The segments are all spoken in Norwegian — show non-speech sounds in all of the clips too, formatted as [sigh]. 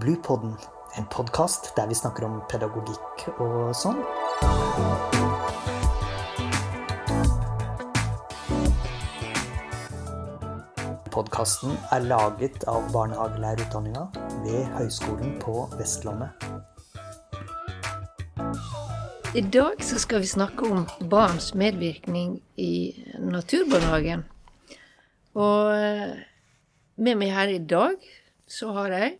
Bluepodden, en podkast der vi snakker om pedagogikk og sånn. Podkasten er laget av barnehagelærerutdanninga ved Høgskolen på Vestlandet. I dag skal vi snakke om barns medvirkning i naturbarnehagen. Og eh, med meg her i dag så har jeg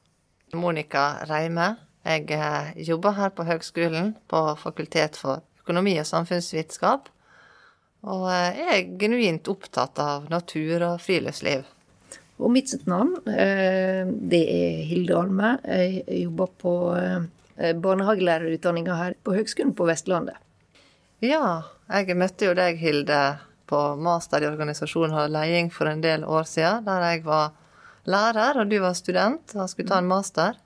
Monica Reime. Jeg eh, jobber her på høgskolen på Fakultet for økonomi og samfunnsvitenskap. Og eh, jeg er genuint opptatt av natur og friluftsliv. Og mitt navn, eh, det er Hilde Alme. Jeg jobber på eh, barnehagelærerutdanninga her på Høgskolen på Vestlandet. Ja, jeg møtte jo deg, Hilde, på master i organisasjon og leding for en del år siden, der jeg var lærer, og du var student og skulle ta en master.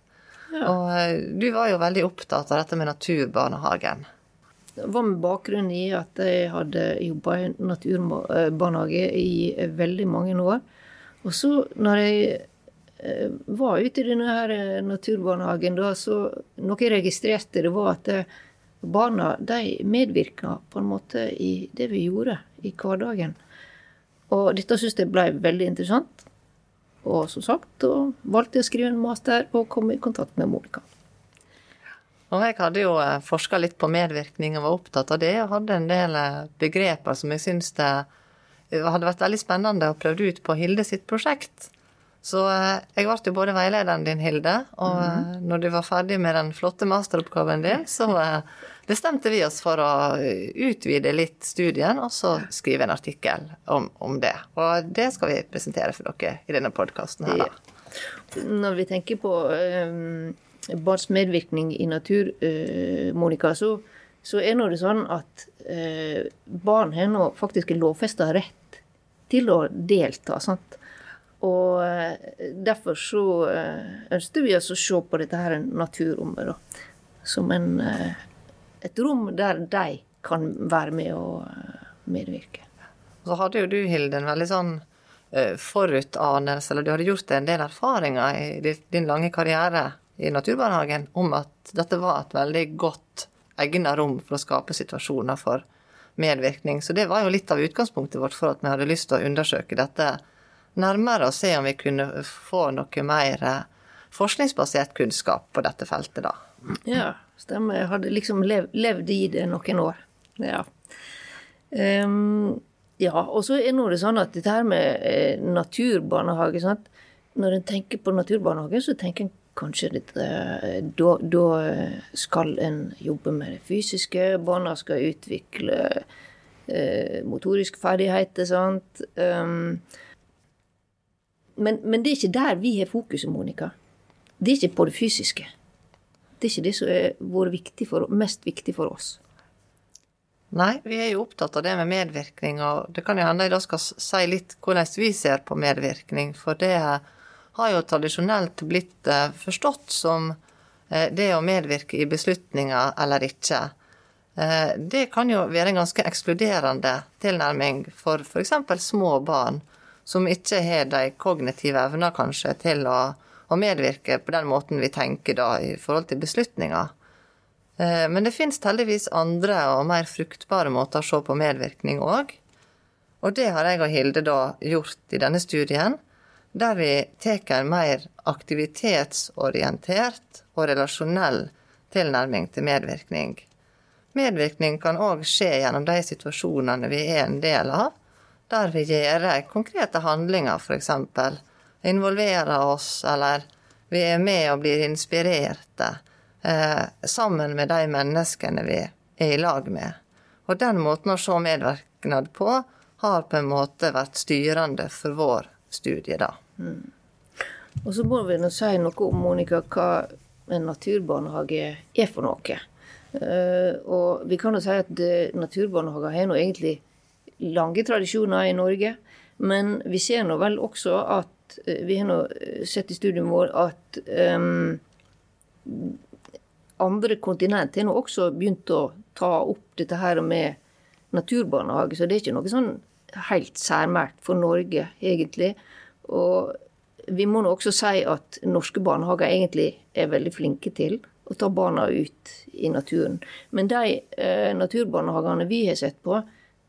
Ja. Og eh, du var jo veldig opptatt av dette med naturbarnehagen. Det var med bakgrunn i at jeg hadde jobba i naturbarnehage i veldig mange år. Og så når jeg eh, var ute i denne her eh, naturbarnehagen, da, så noe jeg registrerte, det var at eh, barna de medvirka på en måte i det vi gjorde i hverdagen. Og dette syns jeg ble veldig interessant. Og som sagt, da valgte å skrive en master og komme i kontakt med Monica. Og jeg hadde jo forska litt på medvirkning og var opptatt av det, og hadde en del eh, begreper som jeg syns det hadde vært veldig spennende å prøve ut på Hilde sitt prosjekt. Så eh, jeg ble jo både veilederen din, Hilde, og mm. når du var ferdig med den flotte masteroppgaven din, så eh, bestemte vi oss for å utvide litt studien, og så skrive en artikkel om, om det. Og det skal vi presentere for dere i denne podkasten her, da. Når vi tenker på um barns medvirkning i natur, uh, Monica, så, så er nå det sånn at uh, barn har nå faktisk lovfesta rett til å delta. sant? Og derfor så ønsket vi oss å se på dette her naturrommet som en, et rom der de kan være med og eh, medvirke. Så hadde jo du, Hilde, en veldig sånn forutanelse, eller du hadde gjort en del erfaringer i din lange karriere i naturbarnehagen om at dette var et veldig godt egnet rom for å skape situasjoner for medvirkning. Så det var jo litt av utgangspunktet vårt for at vi hadde lyst til å undersøke dette nærmere og se om vi kunne få noe mer forskningsbasert kunnskap på dette feltet, da. Ja, stemmer. Jeg hadde liksom levd, levd i det noen år. Ja. Um, ja, og så er nå det sånn at dette her med eh, naturbarnehage sant? Når en tenker på naturbarnehage, så tenker en kanskje dette da, da, skal en jobbe med det fysiske. Barna skal utvikle eh, motoriske ferdigheter, sant. Um, men, men, det er ikke der vi har fokuset, Monica. Det er ikke på det fysiske. Det er ikke det som har vært mest viktig for oss. Nei, vi er jo opptatt av det med medvirkning, og det kan jo hende jeg da skal si litt hvordan vi ser på medvirkning. For det har jo tradisjonelt blitt eh, forstått som eh, det å medvirke i beslutninger eller ikke. Eh, det kan jo være en ganske ekskluderende tilnærming for f.eks. små barn som ikke har de kognitive evner kanskje til å, å, medvirke på den måten vi tenker da i forhold til beslutninger. Men det finnes heldigvis andre og mer fruktbare måter å se på medvirkning òg. Og det har jeg og Hilde da gjort i denne studien der vi tar en mer aktivitetsorientert og relasjonell tilnærming til medvirkning. Medvirkning kan òg skje gjennom de situasjonene vi er en del av, der vi gjør konkrete handlinger, f.eks. Involverer oss, eller vi er med og blir inspirerte eh, sammen med de menneskene vi er i lag med. Og den måten å se medvirknad på har på en måte vært styrende for vår studie, da. Mm. Og så må vi nå si noe om Monica, hva en naturbarnehage er for noe. Uh, og vi kan jo si at uh, naturbarnehager har nå egentlig lange tradisjoner i Norge. Men vi ser nå vel også at uh, Vi har nå sett i studien vår at um, andre kontinent har nå også begynt å ta opp dette her med naturbarnehage. Så det er ikke noe sånn helt særmært for Norge, egentlig. Og vi må nå også si at norske barnehager egentlig er veldig flinke til å ta barna ut i naturen. Men de eh, naturbarnehagene vi har sett på,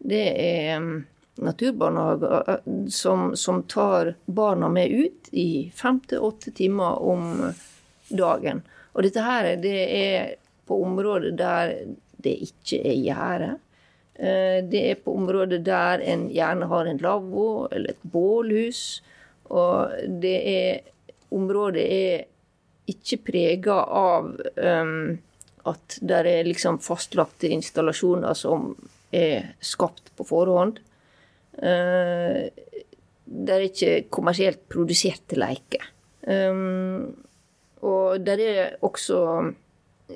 det er mm, naturbarnehager eh, som, som tar barna med ut i fem til åtte timer om dagen. Og dette her det er på områder der det ikke er gjerde. Eh, det er på områder der en gjerne har en lavvo eller et bålhus. Og det er Området er ikke prega av um, at det er liksom fastlagte installasjoner som er skapt på forhånd. Uh, det er ikke kommersielt produserte leker. Um, og det er også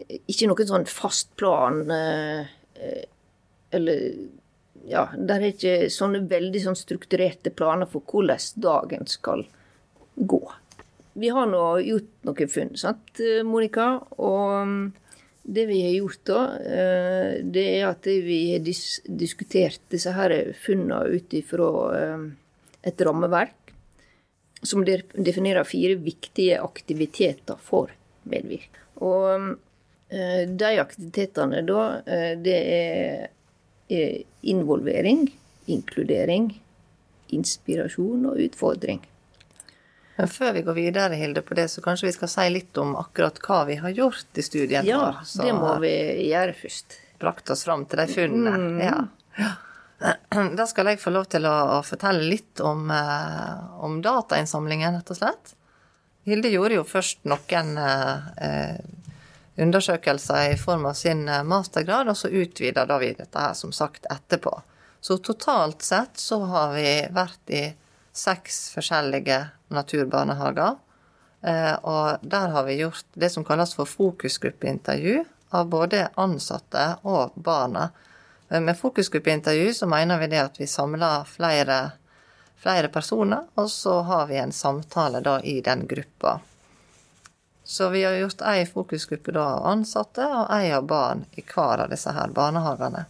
ikke noen sånn fast plan eller ja, det er ikke sånne veldig sånn strukturerte planer for hvordan dagen skal gå. Vi har nå gjort noen funn, sant, Monica? Og det vi har gjort da, eh, det er at vi har dis diskutert disse her funnene ut ifra eh, et rammeverk som definerer fire viktige aktiviteter for medvirkning. Og eh, de aktivitetene da, det er involvering, inkludering, inspirasjon og utfordring. Men før vi går videre Hilde, på det, så kanskje vi skal si litt om akkurat hva vi har gjort i studien. Ja, det må vi gjøre først. Brakt oss fram til de funnene. Mm. Ja. [clears throat] Da skal jeg få lov til å, å fortelle litt om, eh, om, datainnsamlingen, rett og slett. Hilde gjorde jo først noen eh, undersøkelser i form av sin eh, mastergrad, og så utvida da vi dette her som sagt etterpå. Så totalt sett så har vi vært i seks forskjellige naturbarnehager. Eh, og der har vi gjort det som kalles for fokusgruppeintervju av både ansatte og barna. Eh, med fokusgruppeintervju så mener vi det at vi samler flere, flere personer, og så har vi en samtale da i den gruppa. Så vi har gjort ei fokusgruppe da av ansatte og ei av barn i hver av disse her barnehagene.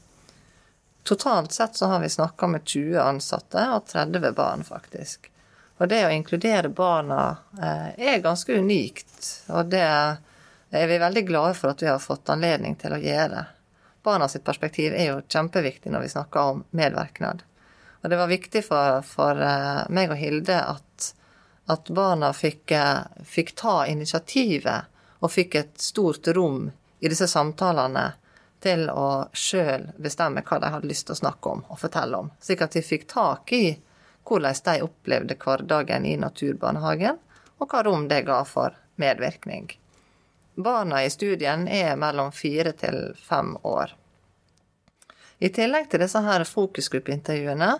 Totalt sett så har vi snakka med 20 ansatte og 30 barn, faktisk. Og det å inkludere barna eh, er ganske unikt, og det er vi veldig glade for at vi har fått anledning til å gjøre. Barna sitt perspektiv er jo kjempeviktig når vi snakker om medvirknad. Og det var viktig for, for eh, meg og Hilde at at barna fikk, eh, fikk ta initiativet og fikk et stort rom i disse samtalene til å sjøl bestemme hva de hadde lyst til å snakke om og fortelle om, slik at de fikk tak i hvordan de opplevde hverdagen i naturbarnehagen, og hva rom det ga for medvirkning. Barna i studien er mellom fire til fem år. I tillegg til disse her fokusgruppeintervjuene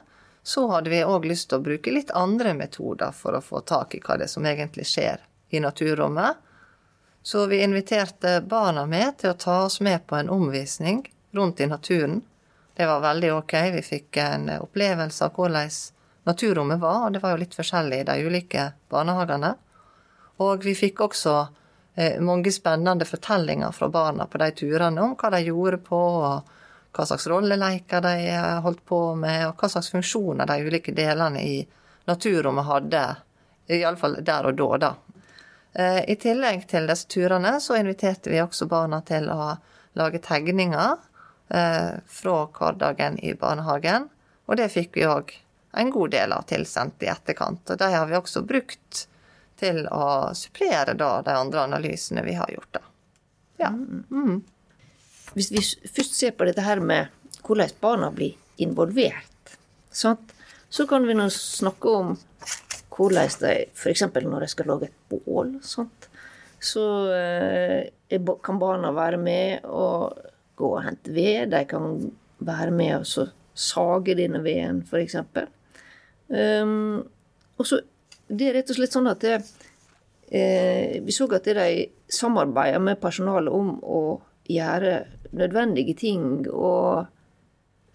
så hadde vi òg lyst til å bruke litt andre metoder for å få tak i hva det som egentlig skjer i naturrommet. Så vi inviterte barna med til å ta oss med på en omvisning rundt i naturen. Det var veldig ok. Vi fikk en opplevelse av hvordan naturrommet var, og det var jo litt forskjellig i de ulike barnehagene. Og vi fikk også eh, mange spennende fortellinger fra barna på de turene om hva de gjorde på, og hva slags rolleleker de holdt på med, og hva slags funksjoner de ulike delene i naturrommet hadde, iallfall der og da, da. Eh, I tillegg til disse turene så inviterte vi også barna til å lage tegninger eh, fra hverdagen i barnehagen, og det fikk vi òg en god del av tilsendt i etterkant. Og de har vi også brukt til å supplere da de andre analysene vi har gjort, da. Ja. Mm. Hvis vi først ser på dette her med hvordan barna blir involvert, sant? så kan vi nå snakke om hvordan de F.eks. når jeg skal lage et bål. Sant? Så eh, kan barna være med og gå og hente ved. De kan være med og sage denne veden, f.eks. Um, ehm, og så Det er rett og slett sånn at det, eh, vi så at de samarbeider med personalet om å gjøre nødvendige ting. Og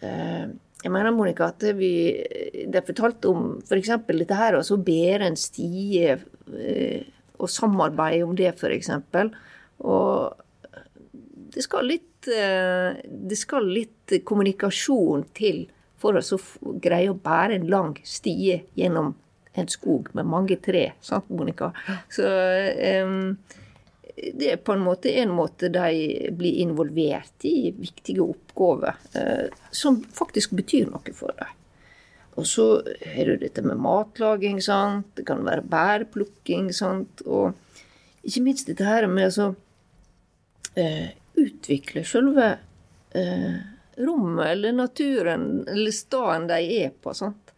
eh, jeg mener, Monica, at vi Det er fortalt om f.eks. dette her å bære en stie eh, og samarbeide om det, f.eks. Og det skal litt eh, Det skal litt kommunikasjon til for å greie å bære en lang stie gjennom en skog med mange tre, sant, Monica? Så um, det er på en måte en måte de blir involvert i viktige oppgaver eh, som faktisk betyr noe for dem. Og så er det dette med matlaging, sant. Det kan være bærplukking, sant. Og ikke minst dette her med å eh, utvikle selve eh, rommet eller naturen eller staden de er på. sant?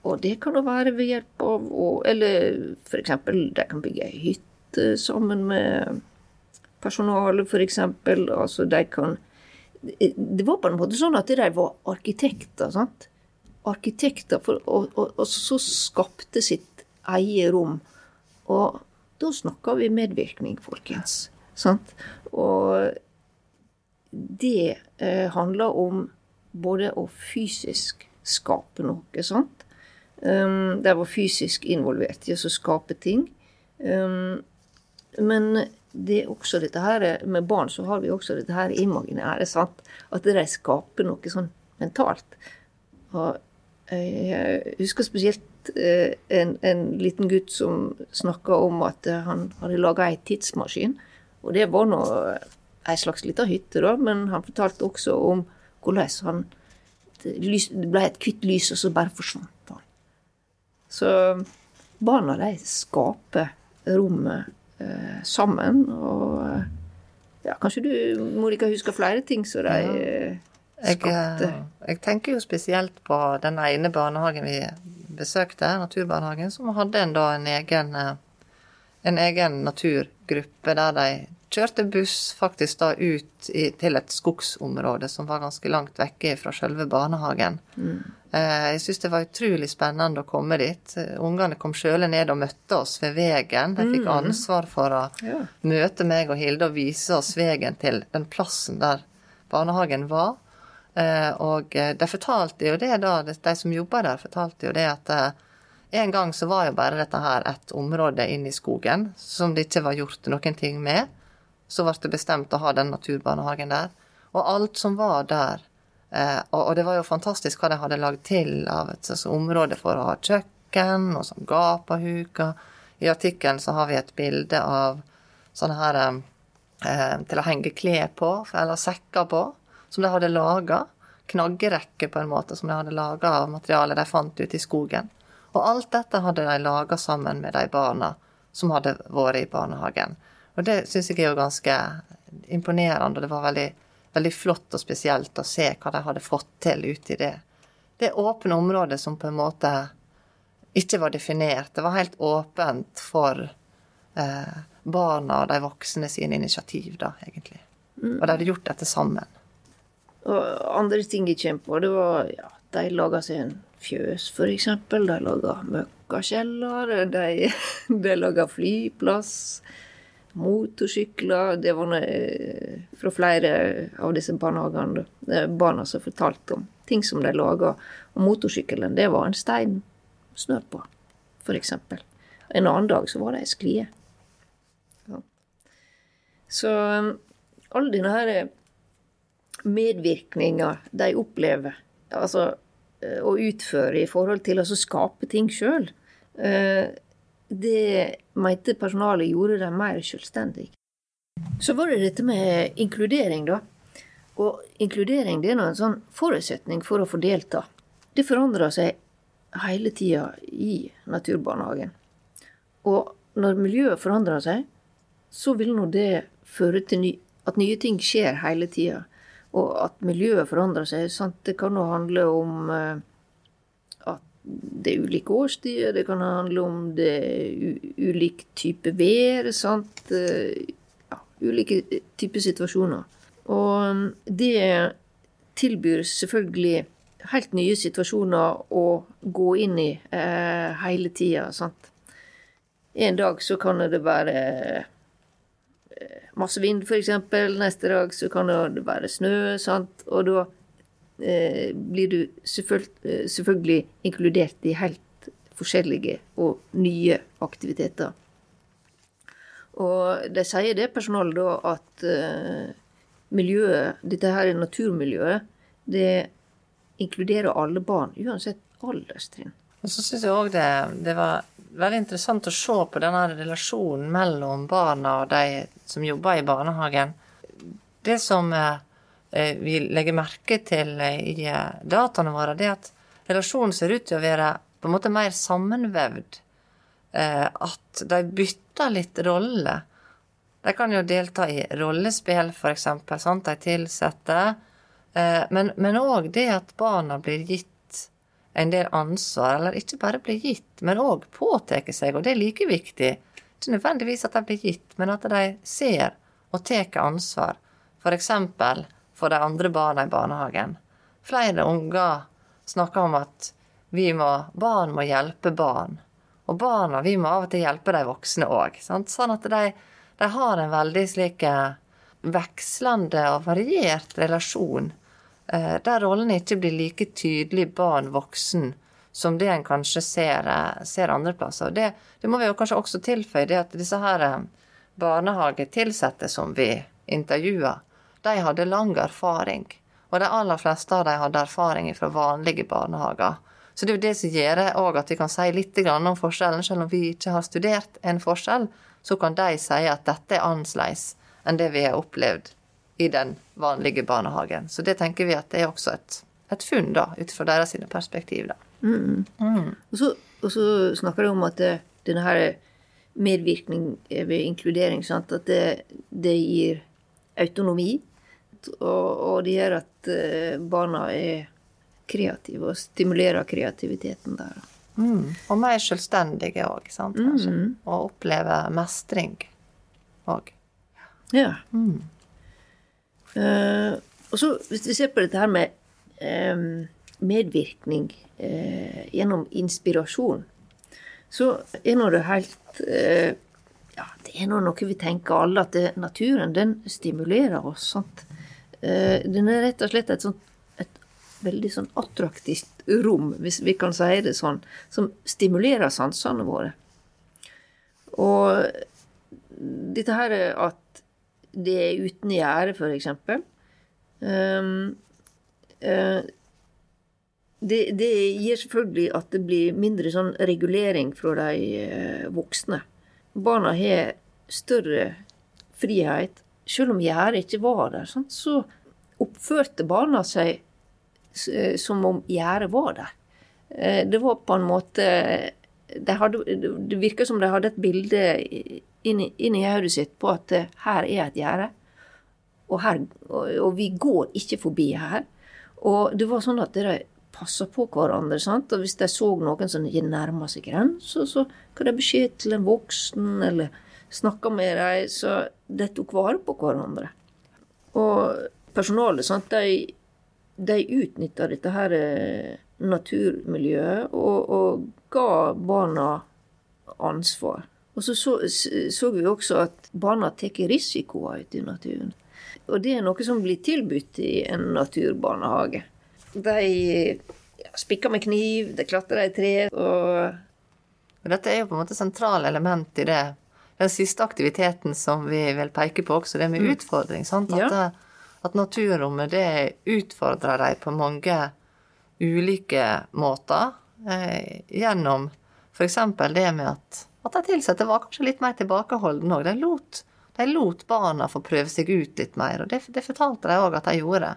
Og det kan det være ved hjelp av Eller f.eks. de kan bygge ei hytte sammen med personalet, f.eks. Altså de kan Det var på en måte sånn at de var arkitekter. sant? Arkitekter, for, og, og, og, så skapte sitt eget rom. Og da snakker vi medvirkning, folkens. Sant? Og det eh, handler om både å fysisk skape noe, sant? Um, der var fysisk involvert i å skape ting. Um, men det er også dette her, med barn så har vi også dette her imaginære. sant? At de skaper noe sånn mentalt. Og jeg husker spesielt eh, en, en, liten gutt som snakka om at han hadde laga ei tidsmaskin. Og det var nå ei slags lita hytte, da, men han fortalte også om hvordan han det ble et kvitt lys, og så bare forsvant han. Så barna de skaper rommet eh, sammen. Og eh, ja, kanskje du, Monica, husker flere ting som de ja. Eh, skapte? Jeg, jeg, tenker jo spesielt på den ene barnehagen vi besøkte, naturbarnehagen, som hadde en, da, en, egen, en egen naturgruppe der de kjørte buss faktisk da ut i, til et skogsområde som var ganske langt vekke fra selve barnehagen. Mm. Eh, jeg syns det var utrolig spennende å komme dit. Ungene kom sjøle ned og møtte oss ved veien. De fikk mm. ansvar for å ja. møte meg og Hilde og vise oss veien til den plassen der barnehagen var. Eh, og eh, de fortalte jo det da, de som jobba der, fortalte jo det at en gang så var jo bare dette her et område inne i skogen som det ikke var gjort noen ting med så ble det bestemt å ha den naturbarnehagen der. Og alt som var der eh, og, det var jo fantastisk hva de hadde lagd til av et sånt område for å ha kjøkken og sånn gapahuker. I artikkelen så har vi et bilde av sånne her eh, til å henge klær på, eller sekker på, som de hadde laga. Knaggerekke, på en måte, som de hadde laga av materialet de fant ute i skogen. Og alt dette hadde de laga sammen med de barna som hadde vært i barnehagen. Og det syns jeg er jo ganske imponerende, og det var veldig, veldig flott og spesielt å se hva de hadde fått til ute i det. Det åpne området som på en måte ikke var definert. Det var helt åpent for eh, barna og de voksne sine initiativ, da, egentlig. Og de hadde gjort dette sammen. Og andre ting jeg kommer på, det var ja, de laga seg en fjøs, f.eks. De laga møkkakjeller. De, [laughs] de laga flyplass motorsykler. Det var noe, fra flere av disse barnehagene barna som fortalte om ting som de laga. Og motorsykkelen, det var en stein snørt på, f.eks. En annen dag så var det ei sklie. Ja. Så um, alle denne her eh, medvirkninga de opplever, altså eh, å utføre i forhold til å skape ting sjøl, det mente personalet gjorde dem mer selvstendige. Så var det dette med inkludering, da. Og inkludering det er en sånn forutsetning for å få delta. Det forandrer seg hele tida i naturbarnehagen. Og når miljøet forandrer seg, så vil nå det føre til ny, at nye ting skjer hele tida. Og at miljøet forandrer seg. Sant? Det kan jo handle om eh, det er ulike årstider, det kan handle om det ulik type vær. sant? Eh, ja, ulike typer situasjoner. Og det tilbyr selvfølgelig helt nye situasjoner å gå inn i eh, hele tida. sant? En dag så kan det være eh, masse vind, f.eks. Neste dag så kan det være snø. sant? Og da Eh, blir du eh, selvfølgelig inkludert i helt forskjellige og nye aktiviteter. Og de sier det personalet da at uh, miljøet, dette her naturmiljøet, det inkluderer alle barn, uansett alderstrinn. Og så syns jeg òg det, det var veldig interessant å se på denne relasjonen mellom barna og de som jobber i barnehagen. Det som eh, vi legger merke til i eh, dataene våre, det at relasjonen ser ut til å være på en måte mer sammenvevd. Eh, at de bytter litt rolle. De kan jo delta i rollespill, f.eks., sant, de tilsatte. Men òg det at barna blir gitt en del ansvar, eller ikke bare blir gitt, men òg påtar seg, og det er like viktig. Ikke nødvendigvis at de blir gitt, men at de ser og tar ansvar. For, for de andre barna i barnehagen. Flere unger snakker om at vi må, barn må hjelpe barn. Og barna vi må av og til hjelpe de voksne òg. Sånn at de, de, har en veldig slik eh, vekslende og variert relasjon Eh, der rollene ikke blir like tydelig barn-voksen som det en kanskje ser, eh, ser andre plasser. Det, det, må vi jo kanskje også tilføye, det at disse her eh, barnehagetilsatte som vi intervjuer, de hadde lang erfaring. Og de aller fleste av dem hadde erfaring fra vanlige barnehager. Så det er jo det som gjør at vi kan si litt om forskjellen. Selv om vi ikke har studert en forskjell, så kan de si at dette er annerledes enn det vi har opplevd i den vanlige barnehagen. Så det tenker vi at det er også et, et funn, da, ut fra deres perspektiv. da. Mm. Mm. Og, så, og, så, snakker du om at det, denne her medvirkning ved inkludering, sant? at det, det gir autonomi. Og, og, det gjør at uh, barna er kreative og stimulerer kreativiteten der. Mm. Og mer selvstendige òg, sant. Kanskje. Mm. Og opplever mestring òg. Ja. Mm. Uh, og så Hvis vi ser på dette her med um, medvirkning uh, gjennom inspirasjon, så er nå det helt uh, Ja, det er nå noe vi tenker alle, at det, naturen den stimulerer oss. sant? Den er rett og slett et sånt veldig sånn attraktivt rom, hvis vi kan si det sånn, som stimulerer sansene våre. Og dette her at det er uten gjerde, f.eks. Um, uh, det, det, gir selvfølgelig at det blir mindre sånn regulering fra de uh, voksne. Barna har større frihet. Selv om gjerdet ikke var der, sant, så oppførte barna seg uh, som om gjerdet var der. Uh, det var på en måte de Det virka som de hadde et bilde inni, i hodet sitt på at eh, her er et gjerde, og, og, vi går ikke forbi her. Og det var sånn at de passa på hverandre. sant? Og hvis de så noen som nærma seg grensa, så ga de beskjed til en voksen, eller snakka med dem. Så de tok vare på hverandre. Og personalet, sant, de, de utnytta dette her eh, naturmiljøet og, og ga barna ansvar. Og så, så så, vi også at barna tar risikoer ute i naturen. Og det er noe som blir tilbudt i en naturbarnehage. De ja, spikker med kniv, de klatrer i tre og Dette er jo på en måte sentrale element i det. Den siste aktiviteten som vi vil peke på også, det med mm. utfordring. sant? At, ja. at naturrommet det utfordrer dem på mange ulike måter. Eh, gjennom f.eks. det med at at de ansatte var kanskje litt mer tilbakeholdne òg. De, lot, de lot barna få prøve seg ut litt mer, og det, det fortalte de òg at de gjorde.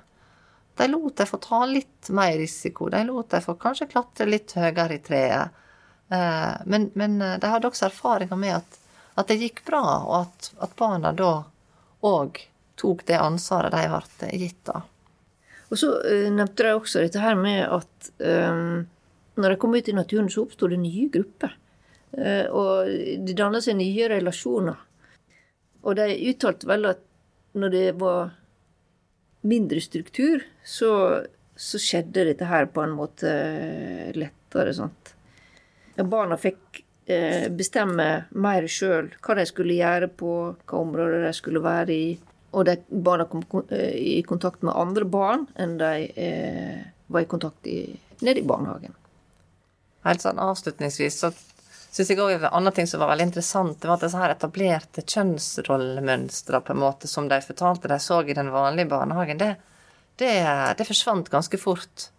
De lot dem få ta litt mer risiko. De lot dem få kanskje klatre litt høyere i treet. Eh, men, men, eh, de hadde også erfaringer med at, at det gikk bra, og at, at barna da òg tok det ansvaret de ble gitt da. Og så uh, nevnte de også dette her med at um, når de kom ut i naturen, så oppsto det nye grupper. Uh, og de danna seg nye relasjoner. Og de uttalte vel at når det var mindre struktur, så, så skjedde dette her på en måte lettere. sant? Barna fikk bestemme mer sjøl hva de skulle gjøre på hva områder de skulle være i. Og de barna kom eh, i kontakt med andre barn enn de eh, var i kontakt i, nede i barnehagen. Helt sånn avslutningsvis så syns jeg òg en annen ting som var veldig interessant, det var at disse her etablerte kjønnsrollemønstre på en måte som de fortalte de så i den vanlige barnehagen, det, det, det forsvant ganske fort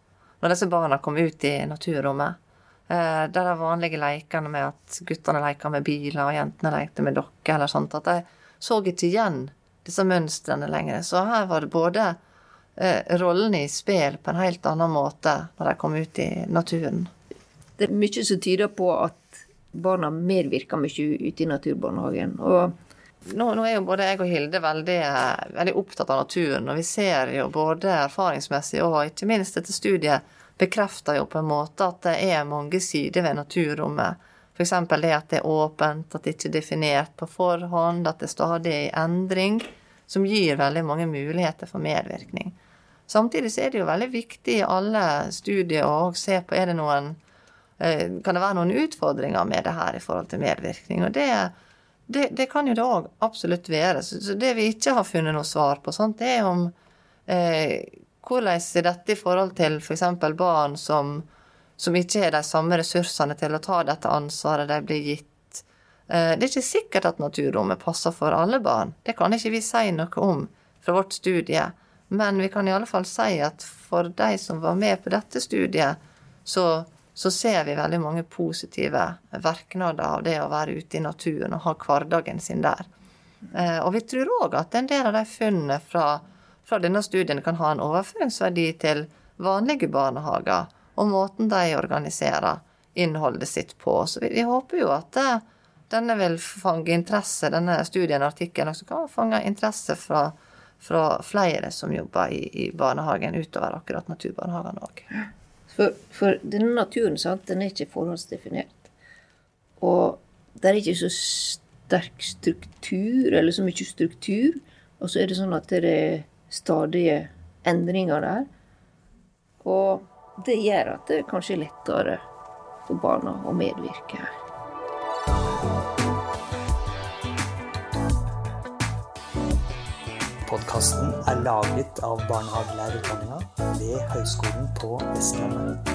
når disse barna kom ut i naturrommet. Eh, der de vanlige lekene med at guttene leker med biler og jentene lekte med dokker eller sånt, at de så ikke igjen disse mønstrene lenger. Så her var det både eh, rollene i spill på en helt annen måte når de kom ut i naturen. Det er mye som tyder på at barna medvirker mye ute i naturbarnehagen. og nå, nå, er jo både jeg og Hilde veldig, veldig, opptatt av naturen, og vi ser jo både erfaringsmessig og ikke minst dette studiet bekrefter jo på en måte at det er mange sider ved naturrommet. F.eks. det at det er åpent, at det ikke er definert på forhånd, at det stadig er i endring, som gir veldig mange muligheter for medvirkning. Samtidig så er det jo veldig viktig i alle studier å se på er det noen eh, Kan det være noen utfordringer med det her i forhold til medvirkning? Og det, det, det kan jo det òg absolutt være. Så det vi ikke har funnet noe svar på, sånt, det er om eh, hvordan er dette i forhold til f.eks. For barn som, som, ikke har de samme ressursene til å ta dette ansvaret de blir gitt? Eh, det er ikke sikkert at naturrommet passer for alle barn. Det kan ikke vi si noe om fra vårt studie. Men vi kan i alle fall si at for de som var med på dette studiet, så, så ser vi veldig mange positive verknader av det å være ute i naturen og ha hverdagen sin der. Eh, og vi tror òg at en del av de funnene fra fra denne studien kan ha en overføringsverdi til vanlige barnehager, og måten de organiserer innholdet sitt på. Så vi, håper jo at eh, denne vil fange interesse, denne studien og artikkelen også kan fange interesse fra, fra flere som jobber i, i, barnehagen, utover akkurat naturbarnehagene òg. For, for, denne naturen sant, den er ikke forhåndsdefinert. Og det er ikke så sterk struktur, eller så mye struktur. Og så er det sånn at det er stadige endringer der. Og det gjør at det kanskje er lettere for barna å medvirke her. Podkasten er laget av barnehagelærerutdanninga ved Høgskolen på Vestlandet.